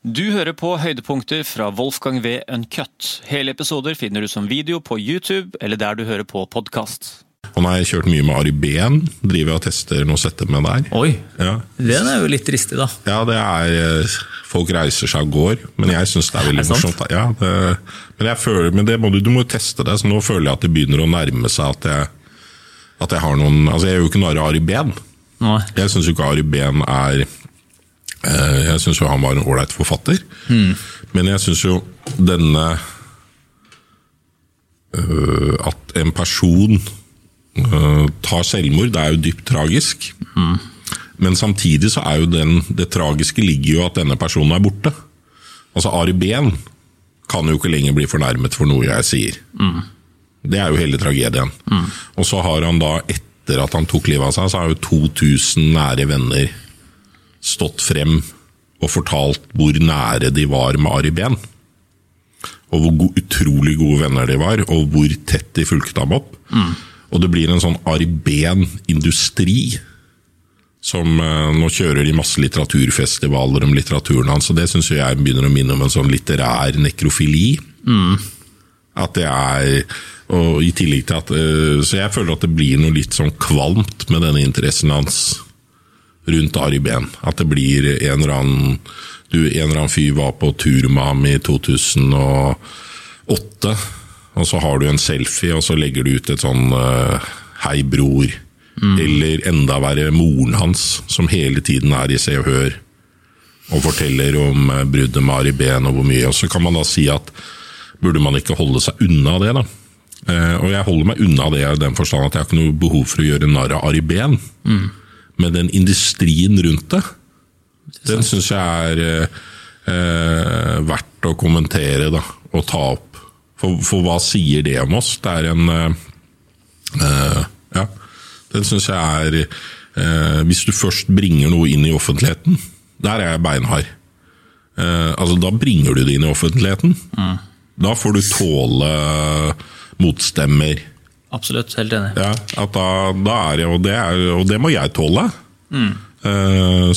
Du hører på høydepunkter fra Wolfgang V. Uncut. Hele episoder finner du som video på YouTube eller der du hører på podkast. Og nå har jeg kjørt mye med Ari Behn. Driver og tester noe sette med der. Oi, Ja. den er jo litt dristig, da. ja, det er eh, Folk reiser seg og går, men jeg syns det er veldig Er det morsomt. Ja, det, men jeg føler, men det må du, du må jo teste det, så nå føler jeg at det begynner å nærme seg at jeg, at jeg har noen Altså, jeg er jo ikke narr av Ari Behn. Jeg syns jo ikke Ari Behn er Jeg syns jo han var en ålreit forfatter. Men jeg syns jo denne øh, At en person øh, tar selvmord, det er jo dypt tragisk. Men samtidig så er jo den, det tragiske ligger jo at denne personen er borte. Altså Ari Behn kan jo ikke lenger bli fornærmet for noe jeg sier. Det er jo hele tragedien. Og så har han da, etter at han tok livet av seg, så har jo 2000 nære venner stått frem og fortalt hvor nære de var med Ari Behn. Og hvor go utrolig gode venner de var, og hvor tett de fulgte ham opp. Og det blir en sånn Ari Behn-industri. Som eh, Nå kjører de masse litteraturfestivaler om litteraturen hans, og det syns jeg begynner å minne om en sånn litterær nekrofili. At det er og i tillegg til at øh, Så jeg føler at det blir noe litt sånn kvalmt med denne interessen hans rundt Ari Behn. At det blir en eller annen du, En eller annen fyr var på tur med ham i 2008, og så har du en selfie, og så legger du ut et sånn uh, 'hei, bror'. Eller enda verre moren hans, som hele tiden er i Se og Hør og forteller om eh, bruddet med Ari Behn og hvor mye. Og så kan man da si at burde man ikke holde seg unna det, da? Eh, og jeg holder meg unna det i den forstand at jeg har ikke noe behov for å gjøre narr av Ari Behn. Men den industrien rundt det, den syns jeg er eh, eh, verdt å kommentere da, og ta opp. For, for hva sier det om oss? Det er en eh, eh, Ja, den syns jeg er eh, Hvis du først bringer noe inn i offentligheten, der er jeg beinhard. Eh, altså, da bringer du det inn i offentligheten. Da får du tåle motstemmer. Absolutt, helt enig. Ja, at da, da er jeg, og det, er, og det må jeg tåle. Mm.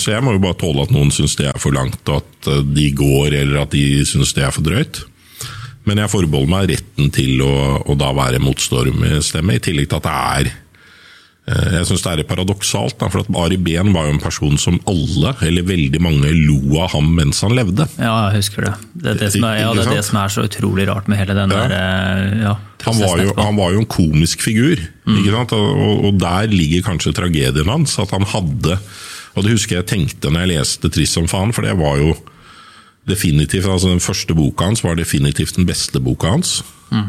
så jeg må jo bare tåle at noen syns det er for langt, og at eh, de går, eller at de syns det er for drøyt. Men jeg forbeholder meg retten til å, å da være motstormstemme, i tillegg til at det er eh, jeg synes det er paradoksalt, for at Ari Behn var jo en person som alle, eller veldig mange, lo av ham mens han levde. Ja, jeg husker det. Det er det, som er, ja, det, er det som er så utrolig rart med hele den Ja. der eh, ja, Han var, jo, han var jo en komisk figur, ikke sant? Og, og der ligger kanskje tragedien hans. At han hadde Og det husker jeg tenkte når jeg leste 'Trist som faen', for det var jo definitivt altså Den første boka hans var definitivt den beste boka hans. Eh,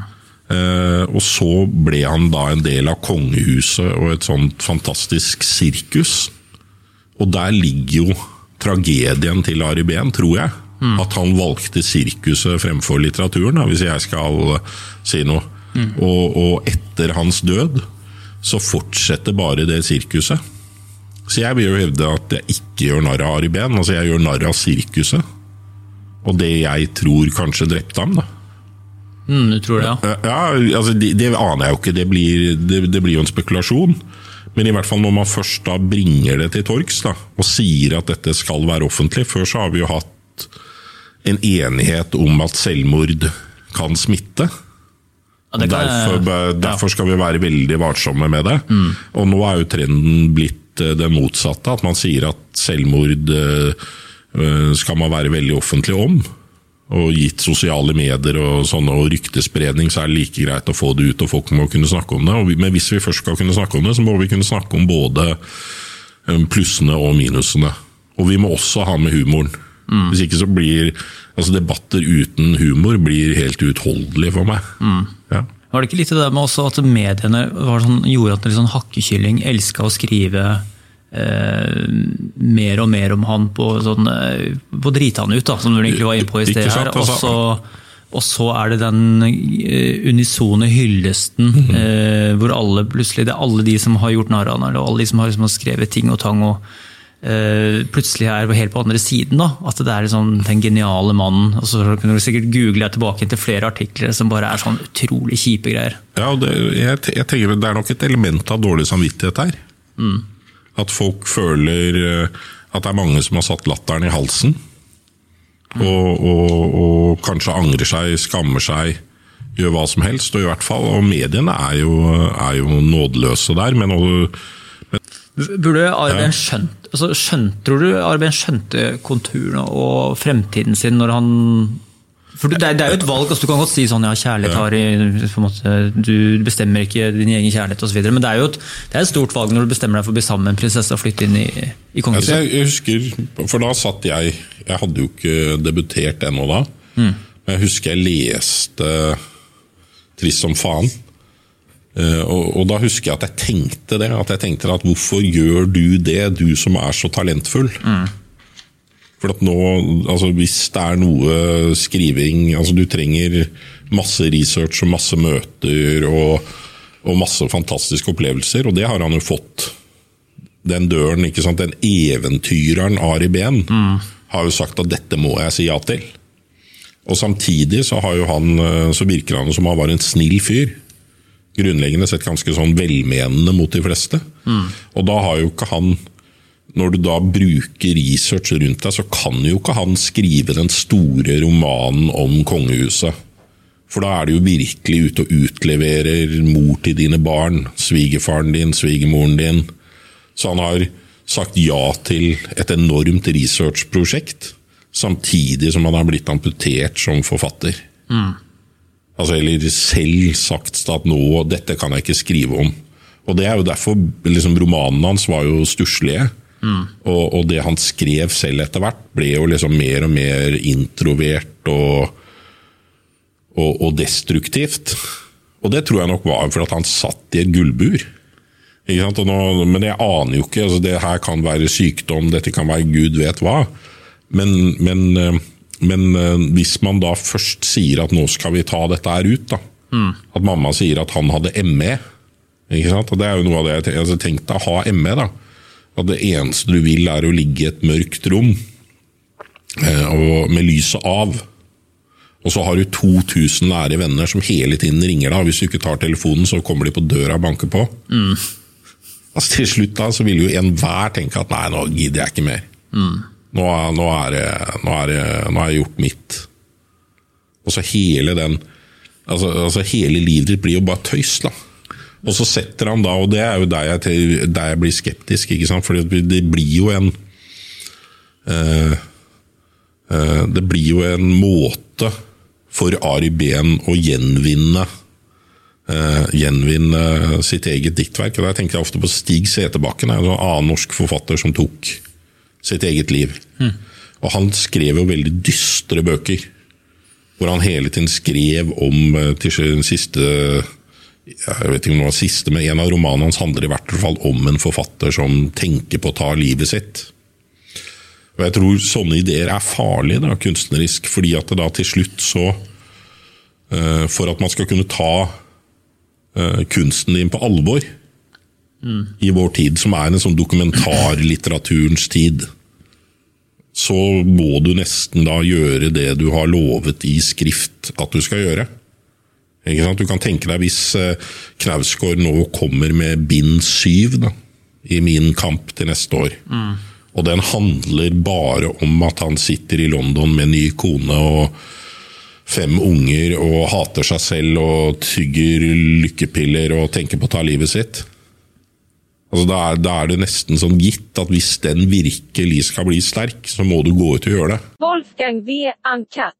og så ble han da en del av kongehuset og et sånt fantastisk sirkus. Og der ligger jo tragedien til Ari Behn, tror jeg. At han valgte sirkuset fremfor litteraturen, hvis jeg skal eh, si noe. Og, og etter hans død så fortsetter bare det sirkuset. Så jeg vil jo hevde at jeg ikke gjør narr av Ari Behn, altså jeg gjør narr av sirkuset. Og det jeg tror kanskje drepte ham, da. Mm, du tror det, ja? Ja, altså det, det aner jeg jo ikke, det blir, det, det blir jo en spekulasjon. Men i hvert fall når man først da bringer det til torgs da, og sier at dette skal være offentlig Før så har vi jo hatt en enighet om at selvmord kan smitte. ja kan Derfor, derfor skal vi være veldig varsomme med det. Og nå er jo trenden blitt eh, det motsatte, at man sier at selvmord eh, eh, skal man være veldig offentlig om. Og gitt sosiale medier og, sånne, og ryktespredning, så er det like greit å få det ut, og folk må kunne snakke om det. Vi, men hvis vi først skal kunne snakke om det, så må vi kunne snakke om både eh, plussene og minusene. Og vi må også ha med humoren. Hvis ikke så blir altså debatter uten humor blir helt uutholdelig for meg. Ja. Var det ikke litt det med også at mediene var sånn, gjorde at en sånn hakkekylling elska å skrive eh, mer og mer om han på, sånn, eh, på drite han ut, da, som du egentlig var inne på i sted her. Og altså- så, og så er det den eh, unisone hyllesten Mhm. eh, hvor alle plutselig Det er alle de som har gjort narr av ham, og alle de som har, liksom, skrevet ting og tang. og eh, plutselig er helt på andre siden. da, At det er liksom den geniale mannen. og Så kunne du sikkert google deg tilbake til flere artikler som bare er sånn utrolig kjipe greier. Ja, og det, jeg, jeg tenker Det er nok et element av dårlig samvittighet her. At folk føler eh, at det er mange som har satt latteren i halsen. Og, og, og kanskje angrer seg, skammer seg, gjør hva som helst. Og i hvert fall, og mediene er jo, er jo nådeløse der. Men, men Burde Arben skjønt, altså skjønt, Tror du Arben skjønte konturene og fremtiden sin når han for det er, det er, jo et valg. altså Du kan godt si sånn ja, kjærlighet har på en måte, Du bestemmer ikke din egen kjærlighet osv. Men det er jo et, det er et, stort valg når du bestemmer deg for å bli sammen med en prinsesse og flytte inn i, i kongehuset. Jeg, jeg husker, for da satt jeg Jeg hadde jo ikke debutert ennå da. Mm. Men jeg husker jeg leste Trist som faen. Uh, og, og, da husker jeg at jeg tenkte det. At jeg tenkte at hvorfor gjør du det, du som er så talentfull? Mm. For at nå, altså Hvis det er noe skriving altså Du trenger masse research og masse møter og, og masse fantastiske opplevelser, og det har han jo fått. Den døren, ikke sant? Den eventyreren Ari Behn mm. har jo sagt at dette må jeg si ja til. Og Samtidig så, har jo han, så virker han som han var en snill fyr. Grunnleggende sett ganske sånn velmenende mot de fleste. Mm. Og da har jo ikke han når du da bruker research rundt deg, så kan jo ikke han skrive den store romanen om kongehuset. For da er du jo virkelig ute og utleverer mor til dine barn, svigerfaren din, svigermoren din. Så han har sagt ja til et enormt researchprosjekt, samtidig som han har blitt amputert som forfatter. Mm. Altså, eller selv sagt at nå, dette kan jeg ikke skrive om. Og det er jo derfor liksom, romanene hans var jo stusslige. Mm. Og, og, det han skrev selv etter hvert, ble jo liksom mer og mer introvert og, og, og destruktivt. Og det tror jeg nok var fordi han satt i et gullbur. Nå, men jeg aner jo ikke. Altså det her kan være sykdom, dette kan være gud vet hva. Men, men, eh, men eh, hvis man da først sier at nå skal vi ta dette her ut, da. Mm. At mamma sier at han hadde ME. Og det er jo noe av det jeg altså, tenkte, å ha ME, da. At det eneste du vil, er å ligge i et mørkt rom eh, med lyset av. Og så har du 2000 nære venner som hele tiden ringer deg. Hvis du ikke tar telefonen, så kommer de på døra og banker på. Mm. Altså Til slutt da, så vil jo enhver tenke at nei, nå gidder jeg ikke mer. Mm. Nå, nå, er nå, er nå har jeg gjort mitt. Og så hele den altså, altså Hele livet ditt blir jo bare tøys, da. Og så setter han da, og det er jo der jeg, der jeg blir skeptisk, ikke sant? for det blir jo en uh, uh, Det blir jo en måte for Ari Behn å gjenvinne uh, gjenvinne sitt eget diktverk. og Der tenker jeg ofte på Stig Seterbakken, en annen norsk forfatter som tok sitt eget liv. Mm. Og Han skrev jo veldig dystre bøker, hvor han hele tiden skrev om til sin siste jeg vet ikke om det var siste, men En av romanene hans handler i hvert fall om en forfatter som tenker på å ta livet sitt. Og Jeg tror sånne ideer er farlige da, kunstnerisk, fordi at det da til slutt så uh, For at man skal kunne ta uh, kunsten din på alvor mm. i vår tid, som er en sånn dokumentarlitteraturens tid, så må du nesten da gjøre det du har lovet i skrift at du skal gjøre. Du kan tenke deg hvis eh, Knausgård nå kommer med bind syv da, i Min kamp til neste år. Mm. Og den handler bare om at han sitter i London med ny kone og fem unger og hater seg selv og tygger lykkepiller og tenker på å ta livet sitt. Altså, da, er, da, er, det nesten sånn gitt at hvis den virkelig skal bli sterk, så må du gå ut og gjøre det. Wolfgang V. Ankat.